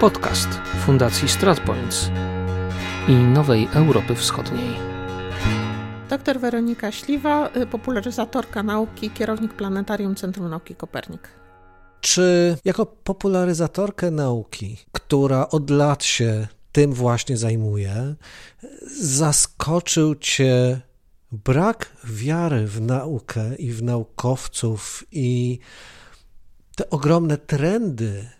Podcast Fundacji StratPoints i Nowej Europy Wschodniej. Dr Weronika Śliwa, y, popularyzatorka nauki, kierownik Planetarium Centrum Nauki Kopernik. Czy jako popularyzatorkę nauki, która od lat się tym właśnie zajmuje, zaskoczył Cię brak wiary w naukę i w naukowców i te ogromne trendy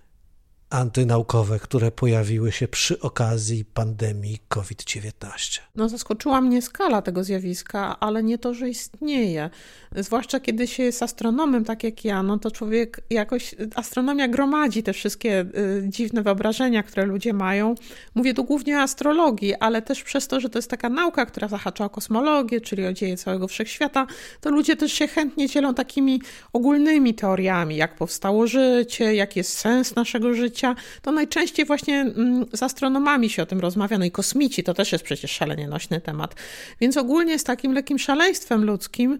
antynaukowe, które pojawiły się przy okazji pandemii COVID-19. No, zaskoczyła mnie skala tego zjawiska, ale nie to, że istnieje. Zwłaszcza kiedy się jest astronomem, tak jak ja, no to człowiek jakoś, astronomia gromadzi te wszystkie y, dziwne wyobrażenia, które ludzie mają. Mówię tu głównie o astrologii, ale też przez to, że to jest taka nauka, która zahacza o kosmologię, czyli o dzieje całego wszechświata, to ludzie też się chętnie dzielą takimi ogólnymi teoriami, jak powstało życie, jaki jest sens naszego życia życia, to najczęściej właśnie mm, z astronomami się o tym rozmawia, no i kosmici to też jest przecież szalenie nośny temat. Więc ogólnie z takim lekkim szaleństwem ludzkim,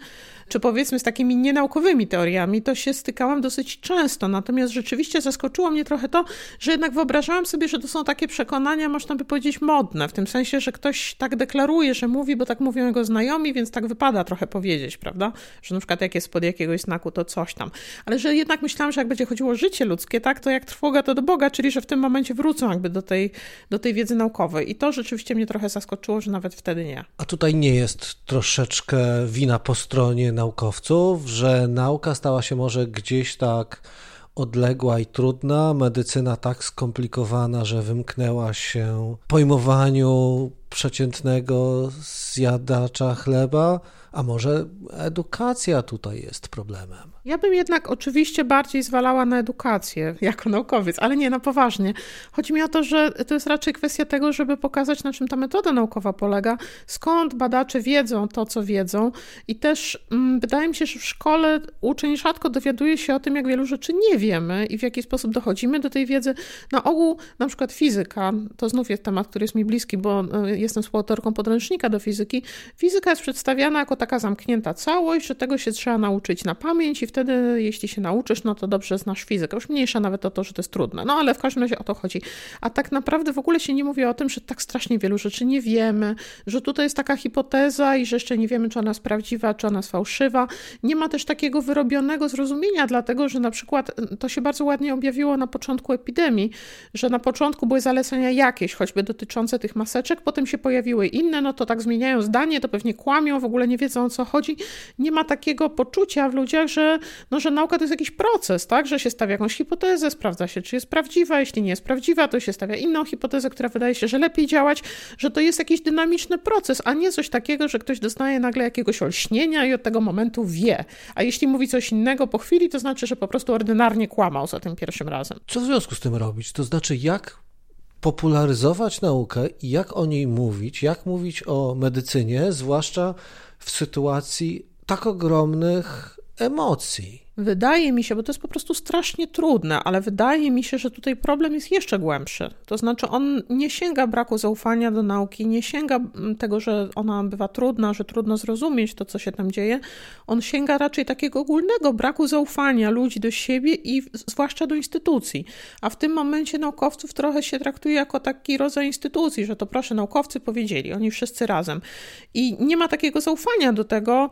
czy powiedzmy z takimi nienaukowymi teoriami, to się stykałam dosyć często. Natomiast rzeczywiście zaskoczyło mnie trochę to, że jednak wyobrażałam sobie, że to są takie przekonania, można by powiedzieć, modne, w tym sensie, że ktoś tak deklaruje, że mówi, bo tak mówią jego znajomi, więc tak wypada trochę powiedzieć, prawda? Że na przykład jak jest pod jakiegoś znaku, to coś tam. Ale że jednak myślałam, że jak będzie chodziło o życie ludzkie, tak, to jak trwoga, to do Boga, czyli że w tym momencie wrócą jakby do tej, do tej wiedzy naukowej. I to rzeczywiście mnie trochę zaskoczyło, że nawet wtedy nie. A tutaj nie jest troszeczkę wina po stronie naukowców, że nauka stała się może gdzieś tak odległa i trudna, medycyna tak skomplikowana, że wymknęła się pojmowaniu przeciętnego zjadacza chleba, a może edukacja tutaj jest problemem? Ja bym jednak oczywiście bardziej zwalała na edukację jako naukowiec, ale nie na poważnie. Chodzi mi o to, że to jest raczej kwestia tego, żeby pokazać, na czym ta metoda naukowa polega, skąd badacze wiedzą to, co wiedzą, i też mm, wydaje mi się, że w szkole uczeń rzadko dowiaduje się o tym, jak wielu rzeczy nie wiemy i w jaki sposób dochodzimy do tej wiedzy. Na ogół, na przykład fizyka, to znów jest temat, który jest mi bliski, bo e, jestem współautorką podręcznika do fizyki. Fizyka jest przedstawiana jako taka zamknięta całość, że tego się trzeba nauczyć na pamięć i wtedy, jeśli się nauczysz, no to dobrze znasz fizykę. Już mniejsza nawet o to, że to jest trudne. No ale w każdym razie o to chodzi. A tak naprawdę w ogóle się nie mówi o tym, że tak strasznie wielu rzeczy nie wiemy, że tutaj jest taka hipoteza i że jeszcze nie wiemy, czy ona jest prawdziwa, czy ona jest fałszywa. Nie ma też takiego wyrobionego zrozumienia, dlatego że na przykład to się bardzo ładnie objawiło na początku epidemii, że na początku były zalecenia jakieś, choćby dotyczące tych maseczek, potem się pojawiły inne, no to tak zmieniają zdanie, to pewnie kłamią, w ogóle nie wiedzą o co chodzi. Nie ma takiego poczucia w ludziach, że, no, że nauka to jest jakiś proces, tak? Że się stawia jakąś hipotezę, sprawdza się, czy jest prawdziwa, jeśli nie jest prawdziwa, to się stawia inną hipotezę, która wydaje się, że lepiej działać, że to jest jakiś dynamiczny proces, a nie coś takiego, że ktoś doznaje nagle jakiegoś olśnienia i od tego momentu wie. A jeśli mówi coś innego po chwili, to znaczy, że po prostu ordynarnie kłamał za tym pierwszym razem. Co w związku z tym robić? To znaczy, jak popularyzować naukę i jak o niej mówić, jak mówić o medycynie, zwłaszcza w sytuacji tak ogromnych emocji. Wydaje mi się, bo to jest po prostu strasznie trudne, ale wydaje mi się, że tutaj problem jest jeszcze głębszy. To znaczy, on nie sięga braku zaufania do nauki, nie sięga mm, tego, że ona bywa trudna, że trudno zrozumieć to, co się tam dzieje. On sięga raczej takiego ogólnego braku zaufania ludzi do siebie i zwłaszcza do instytucji. A w tym momencie naukowców trochę się traktuje jako taki rodzaj instytucji, że to proszę, naukowcy powiedzieli, oni wszyscy razem. I nie ma takiego zaufania do tego,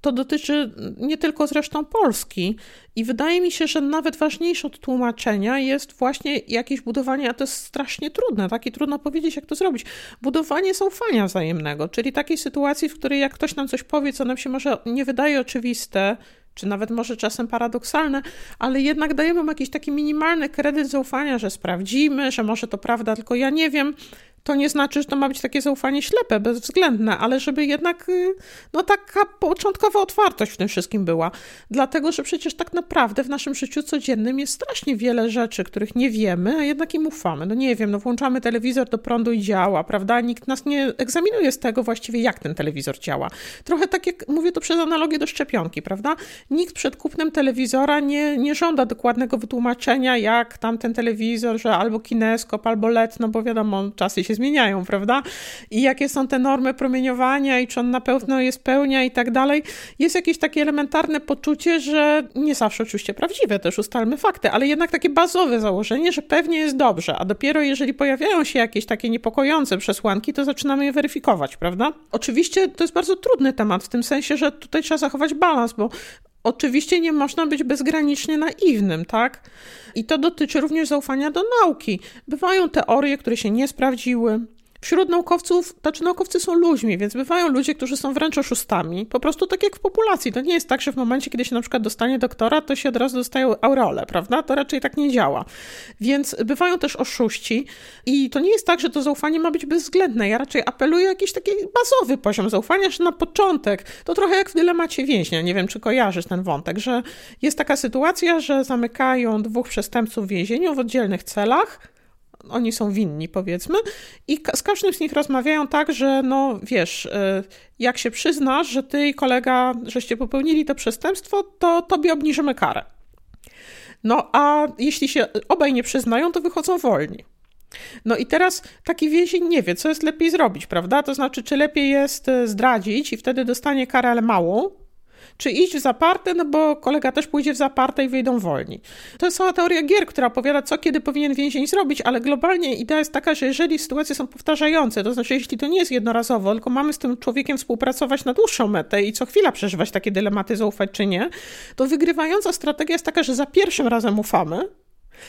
to dotyczy nie tylko zresztą Polski. I wydaje mi się, że nawet ważniejsze od tłumaczenia jest właśnie jakieś budowanie, a to jest strasznie trudne, tak? Trudno powiedzieć, jak to zrobić. Budowanie zaufania wzajemnego, czyli takiej sytuacji, w której jak ktoś nam coś powie, co nam się może nie wydaje oczywiste, czy nawet może czasem paradoksalne, ale jednak dajemy mu jakiś taki minimalny kredyt zaufania, że sprawdzimy, że może to prawda, tylko ja nie wiem, to nie znaczy, że to ma być takie zaufanie ślepe, bezwzględne, ale żeby jednak y, no taka początkowa otwartość w tym wszystkim była. Dlatego, że przecież tak naprawdę w naszym życiu codziennym jest strasznie wiele rzeczy, których nie wiemy, a jednak im ufamy. No nie wiem, no włączamy telewizor do prądu i działa, prawda? Nikt nas nie egzaminuje z tego właściwie, jak ten telewizor działa. Trochę tak jak, mówię to przez analogię do szczepionki, prawda? nikt przed kupnem telewizora nie, nie żąda dokładnego wytłumaczenia, jak tam ten telewizor, że albo kineskop, albo LED, no bo wiadomo, czasy się zmieniają, prawda? I jakie są te normy promieniowania i czy on na pewno je spełnia i tak dalej. Jest jakieś takie elementarne poczucie, że nie zawsze oczywiście prawdziwe, też ustalmy fakty, ale jednak takie bazowe założenie, że pewnie jest dobrze, a dopiero jeżeli pojawiają się jakieś takie niepokojące przesłanki, to zaczynamy je weryfikować, prawda? Oczywiście to jest bardzo trudny temat, w tym sensie, że tutaj trzeba zachować balans, bo Oczywiście nie można być bezgranicznie naiwnym, tak? I to dotyczy również zaufania do nauki. Bywają teorie, które się nie sprawdziły, Wśród naukowców, znaczy naukowcy są ludźmi, więc bywają ludzie, którzy są wręcz oszustami. Po prostu tak jak w populacji. To nie jest tak, że w momencie, kiedy się na przykład dostanie doktora, to się od razu dostają aureole, prawda? To raczej tak nie działa. Więc bywają też oszuści i to nie jest tak, że to zaufanie ma być bezwzględne. Ja raczej apeluję o jakiś taki bazowy poziom zaufania, że na początek, to trochę jak w dylemacie więźnia, nie wiem, czy kojarzysz ten wątek, że jest taka sytuacja, że zamykają dwóch przestępców w więzieniu w oddzielnych celach, oni są winni, powiedzmy, i z każdym z nich rozmawiają tak, że no wiesz, y, jak się przyznasz, że ty i kolega, żeście popełnili to przestępstwo, to tobie obniżymy karę. No a jeśli się obaj nie przyznają, to wychodzą wolni. No i teraz taki więzień nie wie, co jest lepiej zrobić, prawda? To znaczy, czy lepiej jest y, zdradzić i wtedy dostanie karę, ale małą, czy iść w zaparte, no bo kolega też pójdzie w zaparte i wyjdą wolni. To jest cała teoria gier, która opowiada, co kiedy powinien więzień zrobić, ale globalnie idea jest taka, że jeżeli sytuacje są powtarzające, to znaczy jeśli to nie jest jednorazowo, tylko mamy z tym człowiekiem współpracować na dłuższą metę i co chwila przeżywać takie dylematy, zaufać czy nie, to wygrywająca strategia jest taka, że za pierwszym razem ufamy,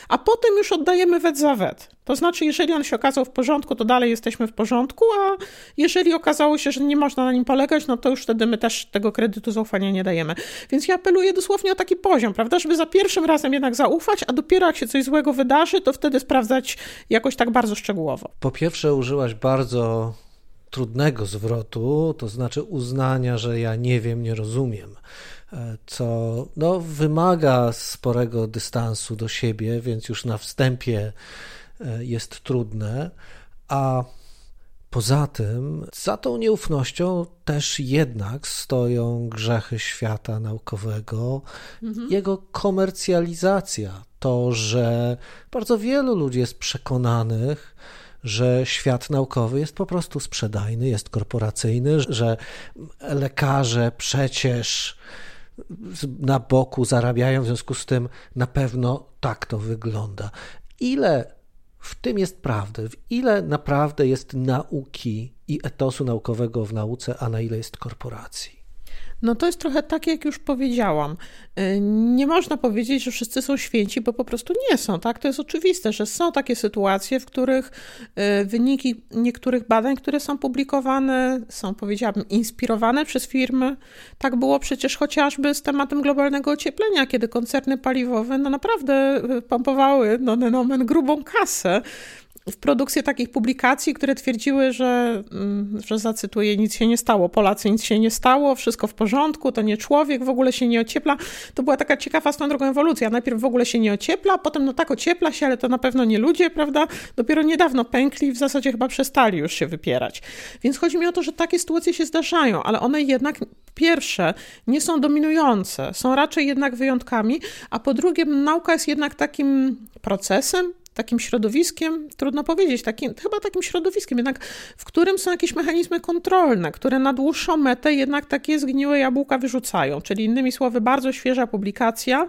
a potem już oddajemy wet za wet. To znaczy, jeżeli on się okazał w porządku, to dalej jesteśmy w porządku, a jeżeli okazało się, że nie można na nim polegać, no to już wtedy my też tego kredytu zaufania nie dajemy. Więc ja apeluję dosłownie o taki poziom, prawda, żeby za pierwszym razem jednak zaufać, a dopiero jak się coś złego wydarzy, to wtedy sprawdzać jakoś tak bardzo szczegółowo. Po pierwsze, użyłaś bardzo trudnego zwrotu, to znaczy uznania, że ja nie wiem, nie rozumiem co no, wymaga sporego dystansu do siebie, więc już na wstępie e, jest trudne, a poza tym za tą nieufnością też jednak stoją grzechy świata naukowego, mhm. jego komercjalizacja, to, że bardzo wielu ludzi jest przekonanych, że świat naukowy jest po prostu sprzedajny, jest korporacyjny, że lekarze przecież na boku zarabiają, w związku z tym na pewno tak to wygląda. Ile w tym jest prawdy? Ile naprawdę jest nauki i etosu naukowego w nauce, a na ile jest korporacji? No to jest trochę tak, jak już powiedziałam. Y, nie można powiedzieć, że wszyscy są święci, bo po prostu nie są, tak? To jest oczywiste, że są takie sytuacje, w których y, wyniki niektórych badań, które są publikowane, są, powiedziałabym, inspirowane przez firmy. Tak było przecież chociażby z tematem globalnego ocieplenia, kiedy koncerny paliwowe no naprawdę y, pompowały, no nomen, grubą kasę w produkcję takich publikacji, które twierdziły, że, mm, że zacytuję, nic się nie stało, Polacy nic się nie stało, wszystko w porządku, to nie człowiek, w ogóle się nie ociepla. To była taka ciekawa swoją drogą ewolucja. Najpierw w ogóle się nie ociepla, potem no tak ociepla się, ale to na pewno nie ludzie, prawda? Dopiero niedawno pękli i w zasadzie chyba przestali już się wypierać. Więc chodzi mi o to, że takie sytuacje się zdarzają, ale one jednak pierwsze nie są dominujące, są raczej jednak wyjątkami, a po drugie nauka jest jednak takim procesem, takim środowiskiem, trudno powiedzieć, takim, chyba takim środowiskiem, jednak w którym są jakieś mechanizmy kontrolne, które na dłuższą metę jednak takie zgniłe jabłka wyrzucają. Czyli innymi słowy, bardzo świeża publikacja,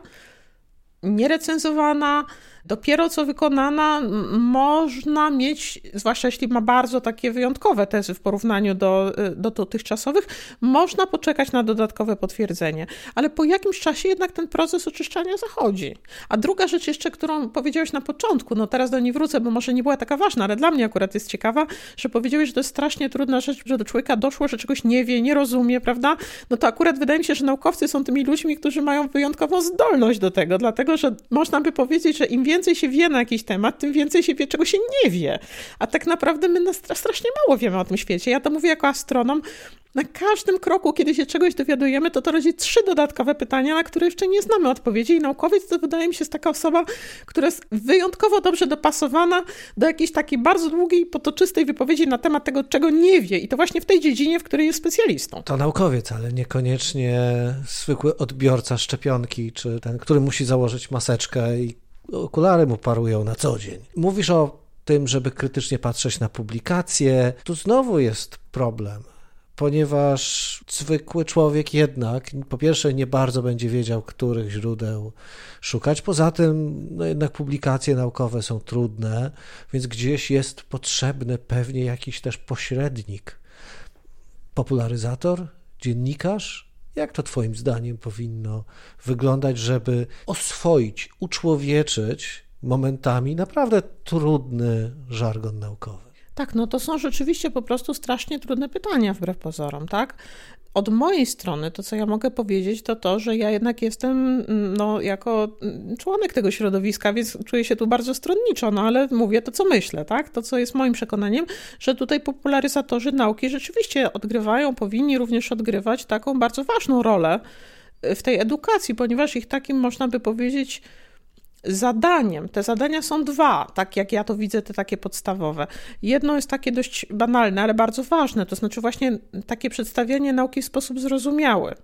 nierecenzowana, Dopiero co wykonana można mieć, zwłaszcza jeśli ma bardzo takie wyjątkowe tezy w porównaniu do, y, do dotychczasowych, można poczekać na dodatkowe potwierdzenie. Ale po jakimś czasie jednak ten proces oczyszczania zachodzi. A druga rzecz jeszcze, którą powiedziałeś na początku, no teraz do niej wrócę, bo może nie była taka ważna, ale dla mnie akurat jest ciekawa, że powiedziałeś, że to jest strasznie trudna rzecz, że do człowieka doszło, że czegoś nie wie, nie rozumie, prawda? No to akurat wydaje mi się, że naukowcy są tymi ludźmi, którzy mają wyjątkową zdolność do tego, dlatego że można by powiedzieć, że im więcej więcej się wie na jakiś temat, tym więcej się wie, czego się nie wie. A tak naprawdę my strasznie mało wiemy o tym świecie. Ja to mówię jako astronom, na każdym kroku, kiedy się czegoś dowiadujemy, to to rodzi trzy dodatkowe pytania, na które jeszcze nie znamy odpowiedzi. I naukowiec to wydaje mi się jest taka osoba, która jest wyjątkowo dobrze dopasowana do jakiejś takiej bardzo długiej, potoczystej wypowiedzi na temat tego, czego nie wie. I to właśnie w tej dziedzinie, w której jest specjalistą. To naukowiec, ale niekoniecznie zwykły odbiorca szczepionki, czy ten, który musi założyć maseczkę i okulary mu parują na co dzień. Mówisz o tym, żeby krytycznie patrzeć na publikacje. Tu znowu jest problem ponieważ zwykły człowiek jednak, po pierwsze, nie bardzo będzie wiedział, których źródeł szukać. Poza tym, no jednak publikacje naukowe są trudne, więc gdzieś jest potrzebny pewnie jakiś też pośrednik. Popularyzator, dziennikarz. Jak to Twoim zdaniem powinno wyglądać, żeby oswoić, uczłowieczyć momentami naprawdę trudny żargon naukowy? Tak, no to są rzeczywiście po prostu strasznie trudne pytania wbrew pozorom, tak? Od mojej strony to, co ja mogę powiedzieć, to to, że ja jednak jestem, no, jako członek tego środowiska, więc czuję się tu bardzo stronniczo, no ale mówię to, co myślę, tak? To, co jest moim przekonaniem, że tutaj popularyzatorzy nauki rzeczywiście odgrywają, powinni również odgrywać taką bardzo ważną rolę w tej edukacji, ponieważ ich takim, można by powiedzieć, zadaniem. Te zadania są dwa, tak jak ja to widzę, te takie podstawowe. Jedno jest takie dość banalne, ale bardzo ważne, to znaczy właśnie takie przedstawianie nauki w sposób zrozumiały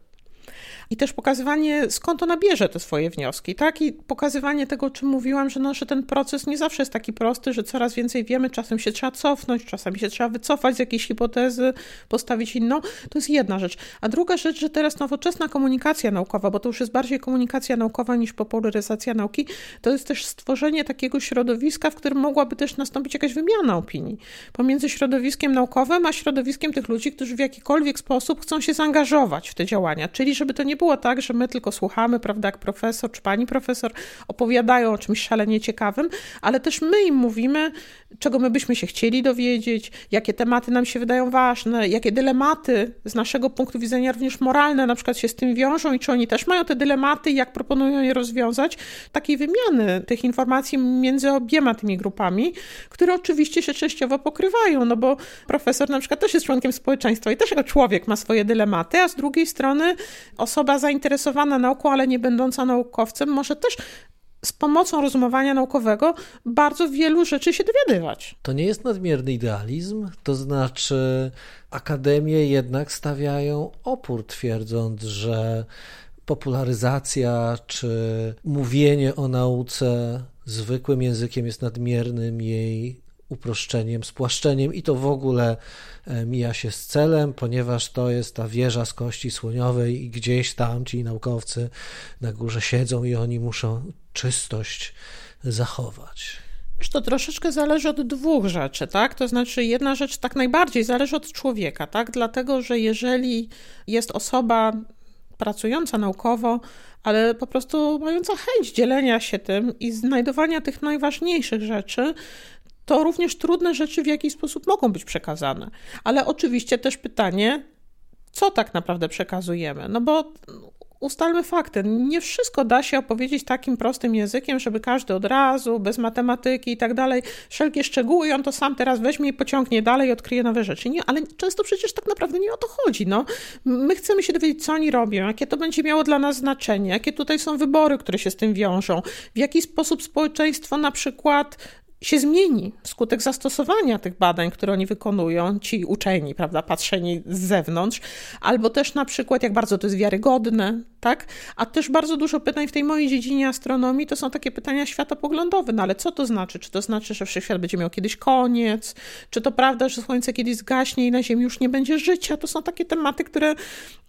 i też pokazywanie, skąd ona bierze te swoje wnioski, tak? I pokazywanie tego, o czym mówiłam, że, no, że ten proces nie zawsze jest taki prosty, że coraz więcej wiemy, czasem się trzeba cofnąć, czasami się trzeba wycofać z jakiejś hipotezy, postawić inną. To jest jedna rzecz. A druga rzecz, że teraz nowoczesna komunikacja naukowa, bo to już jest bardziej komunikacja naukowa niż popularyzacja nauki, to jest też stworzenie takiego środowiska, w którym mogłaby też nastąpić jakaś wymiana opinii pomiędzy środowiskiem naukowym, a środowiskiem tych ludzi, którzy w jakikolwiek sposób chcą się zaangażować w te działania. Czyli żeby to nie było tak, że my tylko słuchamy, prawda, jak profesor czy pani profesor opowiadają o czymś szalenie ciekawym, ale też my im mówimy, czego my byśmy się chcieli dowiedzieć, jakie tematy nam się wydają ważne, jakie dylematy z naszego punktu widzenia również moralne na przykład się z tym wiążą i czy oni też mają te dylematy i jak proponują je rozwiązać. Takiej wymiany tych informacji między obiema tymi grupami, które oczywiście się częściowo pokrywają, no bo profesor na przykład też jest członkiem społeczeństwa i też jako człowiek ma swoje dylematy, a z drugiej strony osoba zainteresowana nauką, ale nie będąca naukowcem, może też z pomocą rozumowania naukowego bardzo wielu rzeczy się dowiadywać. To nie jest nadmierny idealizm, to znaczy akademie jednak stawiają opór, twierdząc, że popularyzacja czy mówienie o nauce zwykłym językiem jest nadmiernym jej uproszczeniem, spłaszczeniem i to w ogóle e, mija się z celem, ponieważ to jest ta wieża z kości słoniowej i gdzieś tam ci naukowcy na górze siedzą i oni muszą czystość zachować. To troszeczkę zależy od dwóch rzeczy, tak? To znaczy, jedna rzecz tak najbardziej zależy od człowieka, tak? Dlatego, że jeżeli jest osoba pracująca naukowo, ale po prostu mająca chęć dzielenia się tym i znajdowania tych najważniejszych rzeczy, to również trudne rzeczy w jakiś sposób mogą być przekazane. Ale oczywiście też pytanie, co tak naprawdę przekazujemy? No bo ustalmy fakty. Nie wszystko da się opowiedzieć takim prostym językiem, żeby każdy od razu, bez matematyki i tak dalej, wszelkie szczegóły i on to sam teraz weźmie i pociągnie dalej odkryje nowe rzeczy. Nie, ale często przecież tak naprawdę nie o to chodzi. No. My chcemy się dowiedzieć, co oni robią, jakie to będzie miało dla nas znaczenie, jakie tutaj są wybory, które się z tym wiążą, w jaki sposób społeczeństwo na przykład się zmieni wskutek zastosowania tych badań, które oni wykonują, ci uczeni, prawda, patrzeni z zewnątrz, albo też na przykład, jak bardzo to jest wiarygodne, tak? A też bardzo dużo pytań w tej mojej dziedzinie astronomii to są takie pytania światopoglądowe, no ale co to znaczy? Czy to znaczy, że wszechświat będzie miał kiedyś koniec? Czy to prawda, że Słońce kiedyś zgaśnie i na Ziemi już nie będzie życia? To są takie tematy, które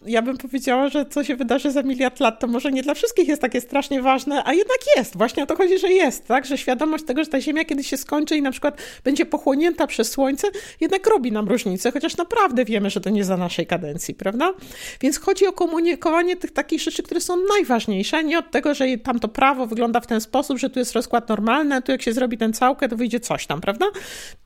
ja bym powiedziała, że co się wydarzy za miliard lat, to może nie dla wszystkich jest takie strasznie ważne, a jednak jest. Właśnie o to chodzi, że jest, tak? Że świadomość tego, że ta Ziemia kiedyś się skończy i na przykład będzie pochłonięta przez Słońce, jednak robi nam różnicę, chociaż naprawdę wiemy, że to nie za naszej kadencji, prawda? Więc chodzi o komunikowanie tych takich rzeczy, które są najważniejsze, nie od tego, że tam to prawo wygląda w ten sposób, że tu jest rozkład normalny, a tu jak się zrobi ten całkę, to wyjdzie coś tam, prawda?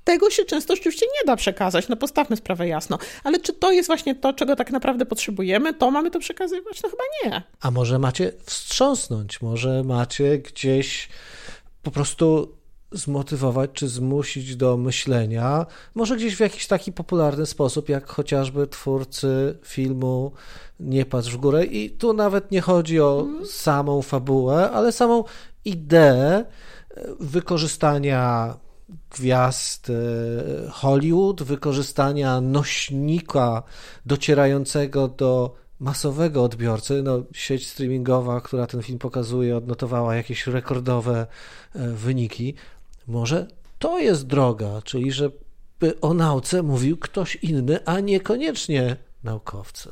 Tego się często rzeczywiście nie da przekazać, no postawmy sprawę jasno. Ale czy to jest właśnie to, czego tak naprawdę potrzebujemy, to mamy to przekazywać? No chyba nie. A może macie wstrząsnąć, może macie gdzieś po prostu zmotywować czy zmusić do myślenia, może gdzieś w jakiś taki popularny sposób, jak chociażby twórcy filmu Nie patrz w górę. I tu nawet nie chodzi o mhm. samą fabułę, ale samą ideę wykorzystania gwiazd e, Hollywood, wykorzystania nośnika docierającego do masowego odbiorcy. No, sieć streamingowa, która ten film pokazuje, odnotowała jakieś rekordowe e, wyniki. Może to jest droga, czyli żeby o nauce mówił ktoś inny, a niekoniecznie naukowcy.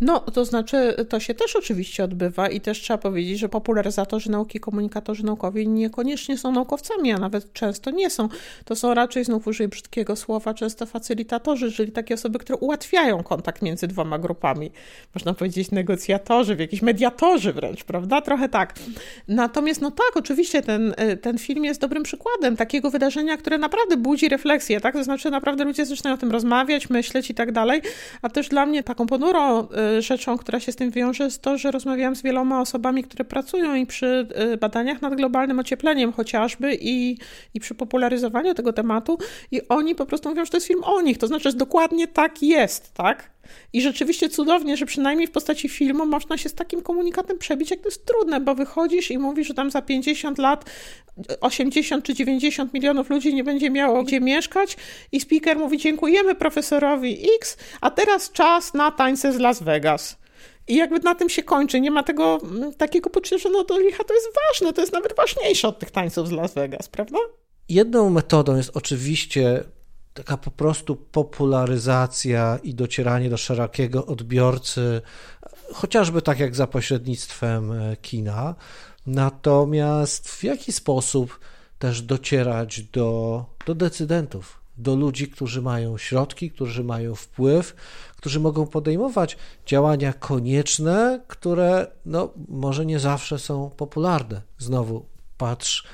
No, to znaczy, to się też oczywiście odbywa i też trzeba powiedzieć, że popularyzatorzy nauki, komunikatorzy naukowi niekoniecznie są naukowcami, a nawet często nie są. To są raczej, znów użyję brzydkiego słowa, często facylitatorzy, czyli takie osoby, które ułatwiają kontakt między dwoma grupami. Można powiedzieć negocjatorzy, jakieś mediatorzy wręcz, prawda? Trochę tak. Natomiast, no tak, oczywiście ten, ten film jest dobrym przykładem takiego wydarzenia, które naprawdę budzi refleksję, tak? To znaczy, naprawdę ludzie zaczynają o tym rozmawiać, myśleć i tak dalej, a też dla mnie taką ponurą rzeczą, która się z tym wiąże, jest to, że rozmawiałam z wieloma osobami, które pracują i przy y, badaniach nad globalnym ociepleniem chociażby i, i przy popularyzowaniu tego tematu i oni po prostu mówią, że to jest film o nich, to znaczy, że dokładnie tak jest, tak? I rzeczywiście cudownie, że przynajmniej w postaci filmu można się z takim komunikatem przebić, jak to jest trudne, bo wychodzisz i mówisz, że tam za 50 lat 80 czy 90 milionów ludzi nie będzie miało gdzie mieszkać i speaker mówi dziękujemy profesorowi X, a teraz czas na tańce z Las Vegas. I jakby na tym się kończy. Nie ma tego mm, takiego poczucia, że no to licha to jest ważne, to jest nawet ważniejsze od tych tańców z Las Vegas, prawda? Jedną metodą jest oczywiście taka po prostu popularyzacja i docieranie do szerokiego odbiorcy, chociażby tak jak za pośrednictwem e, kina. Natomiast w jaki sposób też docierać do, do decydentów, do ludzi, którzy mają środki, którzy mają wpływ, którzy mogą podejmować działania konieczne, które no, może nie zawsze są popularne. Znowu patrz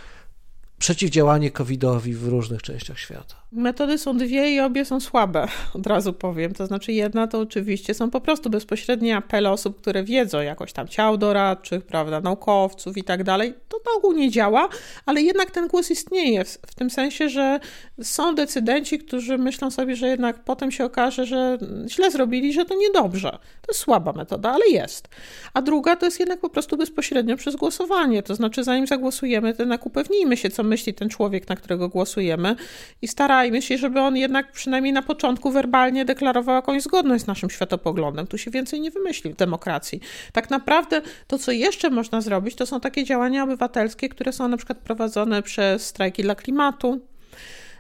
przeciwdziałanie COVID-owi w różnych częściach świata. Metody są dwie i obie są słabe, od razu powiem. To znaczy, jedna to oczywiście są po prostu bezpośrednie apele osób, które wiedzą jakoś tam ciał doradczych, prawda, naukowców i tak dalej. To na ogół nie działa, ale jednak ten głos istnieje w, w tym sensie, że są decydenci, którzy myślą sobie, że jednak potem się okaże, że źle zrobili, że to niedobrze. To jest słaba metoda, ale jest. A druga to jest jednak po prostu bezpośrednio przez głosowanie. To znaczy, zanim zagłosujemy, to jednak upewnijmy się, co myśli ten człowiek, na którego głosujemy i staramy starajmy się, żeby on jednak przynajmniej na początku werbalnie deklarował jakąś zgodność z naszym światopoglądem. Tu się więcej nie wymyśli w demokracji. Tak naprawdę to, co jeszcze można zrobić, to są takie działania obywatelskie, które są na przykład prowadzone przez strajki dla klimatu,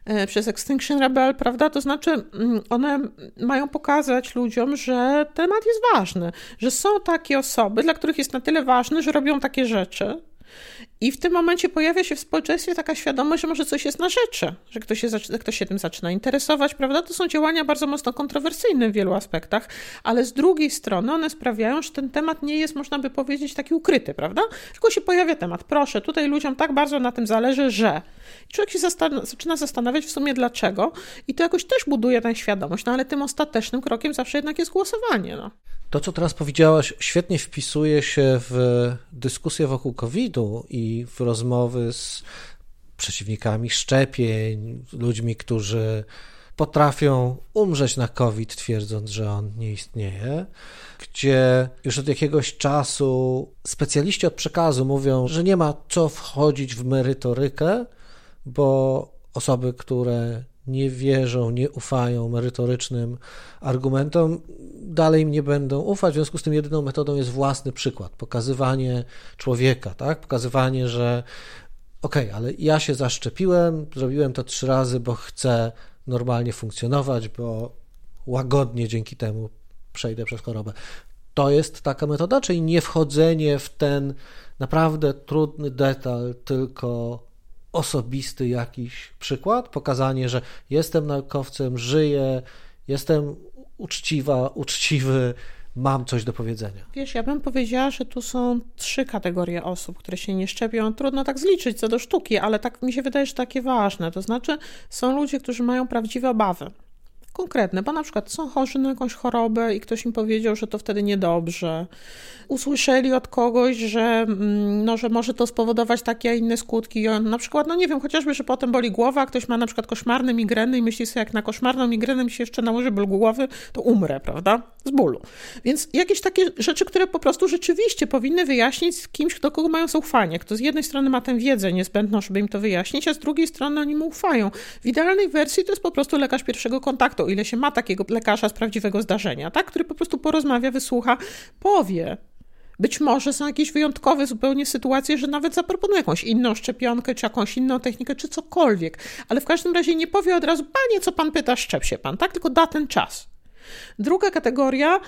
e, przez Extinction Rebel, prawda? To znaczy, mm, one mają pokazać ludziom, że temat jest ważny, że są takie osoby, dla których jest na tyle ważny, że robią takie rzeczy, i w tym momencie pojawia się w społeczeństwie taka świadomość, że może coś jest na rzeczy, że ktoś się, ktoś się tym zaczyna interesować, prawda? To są działania bardzo mocno kontrowersyjne w wielu aspektach, ale z drugiej strony one sprawiają, że ten temat nie jest, można by powiedzieć, taki ukryty, prawda? Tylko się pojawia temat. Proszę, tutaj ludziom tak bardzo na tym zależy, że. I człowiek się zastan zaczyna zastanawiać w sumie dlaczego i to jakoś też buduje tę świadomość, no ale tym ostatecznym krokiem zawsze jednak jest głosowanie, no. To, co teraz powiedziałaś, świetnie wpisuje się w dyskusję wokół COVID-u i w rozmowy z przeciwnikami szczepień, ludźmi, którzy potrafią umrzeć na COVID, twierdząc, że on nie istnieje, gdzie już od jakiegoś czasu specjaliści od przekazu mówią, że nie ma co wchodzić w merytorykę, bo osoby, które nie wierzą, nie ufają merytorycznym argumentom, dalej im nie będą ufać. W związku z tym jedyną metodą jest własny przykład, pokazywanie człowieka, tak? Pokazywanie, że okej, okay, ale ja się zaszczepiłem, zrobiłem to trzy razy, bo chcę normalnie funkcjonować, bo łagodnie dzięki temu przejdę przez chorobę. To jest taka metoda, czyli nie wchodzenie w ten naprawdę trudny detal, tylko osobisty jakiś przykład, pokazanie, że jestem naukowcem, żyję, jestem uczciwa, uczciwy, mam coś do powiedzenia. Wiesz, ja bym powiedziała, że tu są trzy kategorie osób, które się nie szczepią. Trudno tak zliczyć co do sztuki, ale tak mi się wydaje, że takie ważne. To znaczy, są ludzie, którzy mają prawdziwe obawy konkretne, bo na przykład są chorzy na jakąś chorobę i ktoś im powiedział, że to wtedy niedobrze. Usłyszeli od kogoś, że, mm, no, że może to spowodować takie, a inne skutki. On, na przykład, no nie wiem, chociażby, że potem boli głowa, ktoś ma na przykład koszmarne migreny i myśli sobie, jak na koszmarną migrenę mi się jeszcze nałoży ból głowy, to umrę, prawda? Z bólu. Więc jakieś takie rzeczy, które po prostu rzeczywiście powinny wyjaśnić z kimś, do kogo mają zaufanie. Kto z jednej strony ma tę wiedzę niezbędną, żeby im to wyjaśnić, a z drugiej strony oni mu ufają. W idealnej wersji to jest po prostu lekarz pierwszego kontaktu, ile się ma takiego lekarza z prawdziwego zdarzenia, tak? który po prostu porozmawia, wysłucha, powie. Być może są jakieś wyjątkowe zupełnie sytuacje, że nawet zaproponuje jakąś inną szczepionkę, czy jakąś inną technikę, czy cokolwiek, ale w każdym razie nie powie od razu, panie, co pan pyta, szczep się pan, tak? Tylko da ten czas. Druga kategoria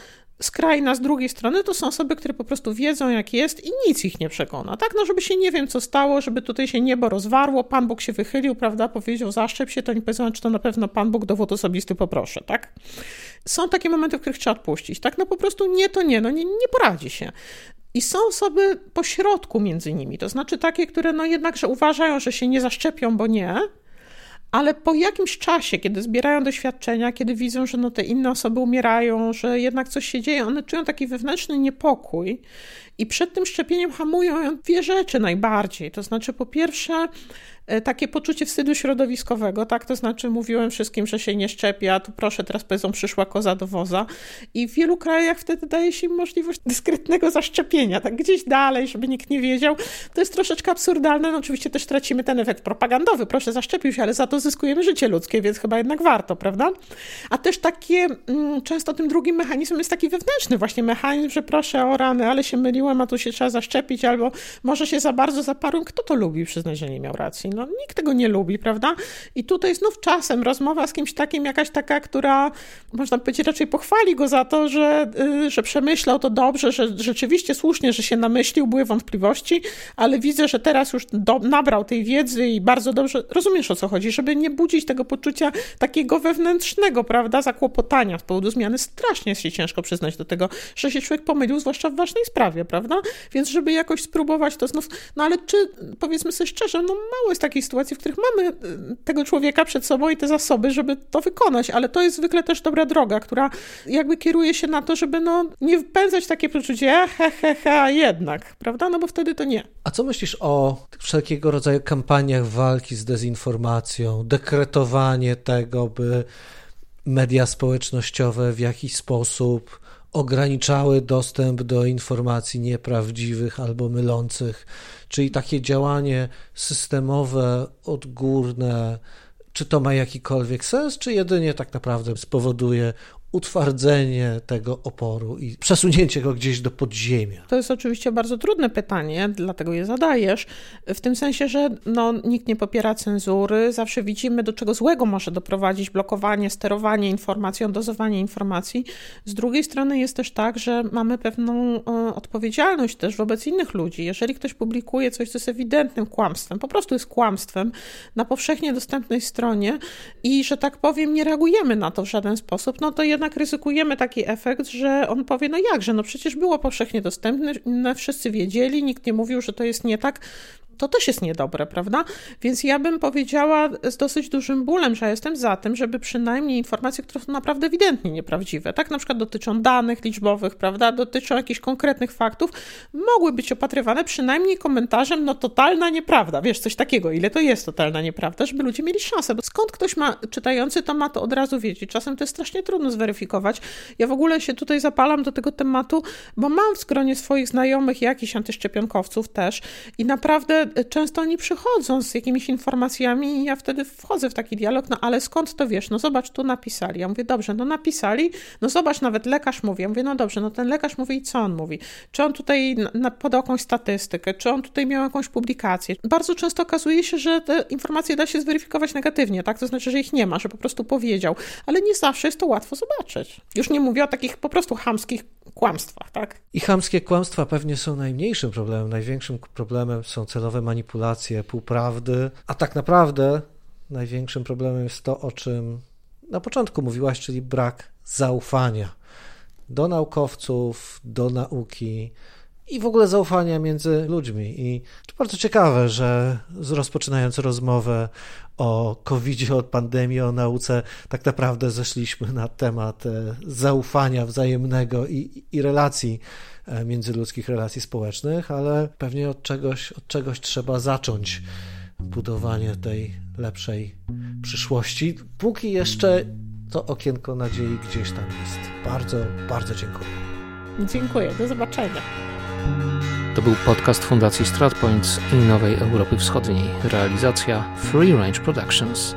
skrajna z drugiej strony to są osoby, które po prostu wiedzą, jak jest i nic ich nie przekona. Tak, no żeby się nie wiem, co stało, żeby tutaj się niebo rozwarło, Pan Bóg się wychylił, prawda, powiedział, zaszczep się, to nie powiedzą, czy to na pewno Pan Bóg, dowód osobisty poproszę, tak? Są takie momenty, w których trzeba odpuścić, tak? No po prostu nie, to nie, no nie, nie poradzi się. I są osoby pośrodku między nimi, to znaczy takie, które no jednakże uważają, że się nie zaszczepią, bo nie, ale po jakimś czasie, kiedy zbierają doświadczenia, kiedy widzą, że no te inne osoby umierają, że jednak coś się dzieje, one czują taki wewnętrzny niepokój i przed tym szczepieniem hamują dwie rzeczy najbardziej. To znaczy, po pierwsze, takie poczucie wstydu środowiskowego, tak? To znaczy mówiłem wszystkim, że się nie szczepia, tu proszę, teraz powiedzą, przyszła koza do woza. I w wielu krajach wtedy daje się im możliwość dyskretnego zaszczepienia, tak gdzieś dalej, żeby nikt nie wiedział. To jest troszeczkę absurdalne, no oczywiście też tracimy ten efekt propagandowy, proszę zaszczepił się, ale za to zyskujemy życie ludzkie, więc chyba jednak warto, prawda? A też takie, mm, często tym drugim mechanizmem jest taki wewnętrzny właśnie mechanizm, że proszę o rany, ale się myliłem, a tu się trzeba zaszczepić, albo może się za bardzo zaparłem. Kto to lubi przyznać, że nie miał racji? No nikt tego nie lubi, prawda? I tutaj znów czasem rozmowa z kimś takim, jakaś taka, która można powiedzieć raczej pochwali go za to, że, y, że przemyślał to dobrze, że rzeczywiście słusznie, że się namyślił, były wątpliwości, ale widzę, że teraz już do, nabrał tej wiedzy i bardzo dobrze rozumiesz o co chodzi, żeby nie budzić tego poczucia takiego wewnętrznego, prawda, zakłopotania z powodu zmiany. Strasznie się ciężko przyznać do tego, że się człowiek pomylił, zwłaszcza w ważnej sprawie, prawda? Więc żeby jakoś spróbować to znów, no ale czy, powiedzmy sobie szczerze, no mało jest takich sytuacji, w których mamy y, tego człowieka przed sobą i te zasoby, żeby to wykonać, ale to jest zwykle też dobra droga, która jakby kieruje się na to, żeby no, nie wpędzać takie poczucie, he, he, he, jednak, prawda? No bo wtedy to nie. A co myślisz o wszelkiego rodzaju kampaniach walki z dezinformacją, dekretowanie tego, by media społecznościowe w jakiś sposób ograniczały dostęp do informacji nieprawdziwych albo mylących, czyli takie działanie systemowe, odgórne, czy to ma jakikolwiek sens, czy jedynie tak naprawdę spowoduje utwardzenie tego oporu i przesunięcie go gdzieś do podziemia? To jest oczywiście bardzo trudne pytanie, dlatego je zadajesz. W tym sensie, że no, nikt nie popiera cenzury, zawsze widzimy, do czego złego może doprowadzić blokowanie, sterowanie informacją, dozowanie informacji. Z drugiej strony jest też tak, że mamy pewną e, odpowiedzialność też wobec innych ludzi. Jeżeli ktoś publikuje coś, co jest ewidentnym kłamstwem, po prostu jest kłamstwem na powszechnie dostępnej stronie i, że tak powiem, nie reagujemy na to w żaden sposób, no to jednak jednak ryzykujemy taki efekt, że on powie, no jakże, no przecież było powszechnie dostępne, wszyscy wiedzieli, nikt nie mówił, że to jest nie tak, to też jest niedobre, prawda? Więc ja bym powiedziała z dosyć dużym bólem, że jestem za tym, żeby przynajmniej informacje, które są naprawdę ewidentnie nieprawdziwe, tak na przykład dotyczą danych liczbowych, prawda, dotyczą jakichś konkretnych faktów, mogły być opatrywane przynajmniej komentarzem, no totalna nieprawda, wiesz, coś takiego, ile to jest totalna nieprawda, żeby ludzie mieli szansę, bo skąd ktoś ma, czytający to ma to od razu wiedzieć, czasem to jest strasznie trudno zweryfikować. Ja w ogóle się tutaj zapalam do tego tematu, bo mam w skronie swoich znajomych jakichś antyszczepionkowców też i naprawdę często oni przychodzą z jakimiś informacjami i ja wtedy wchodzę w taki dialog, no ale skąd to wiesz? No zobacz, tu napisali. Ja mówię, dobrze, no napisali, no zobacz, nawet lekarz mówi. Ja mówię, no dobrze, no ten lekarz mówi i co on mówi? Czy on tutaj podał jakąś statystykę, czy on tutaj miał jakąś publikację? Bardzo często okazuje się, że te informacje da się zweryfikować negatywnie, tak? To znaczy, że ich nie ma, że po prostu powiedział, ale nie zawsze jest to łatwo zobaczyć. Już nie mówię o takich po prostu chamskich kłamstwach, tak? I chamskie kłamstwa pewnie są najmniejszym problemem. Największym problemem są celowe manipulacje, półprawdy, a tak naprawdę największym problemem jest to, o czym na początku mówiłaś, czyli brak zaufania do naukowców, do nauki i w ogóle zaufania między ludźmi. I to bardzo ciekawe, że rozpoczynając rozmowę o covid o pandemii, o nauce, tak naprawdę zeszliśmy na temat e, zaufania wzajemnego i, i relacji e, międzyludzkich, relacji społecznych, ale pewnie od czegoś, od czegoś trzeba zacząć budowanie tej lepszej przyszłości. Póki jeszcze to okienko nadziei gdzieś tam jest. Bardzo, bardzo dziękuję. Dziękuję, do zobaczenia. To był podcast Fundacji StratPoints i Nowej Europy Wschodniej. Realizacja Free Range Productions.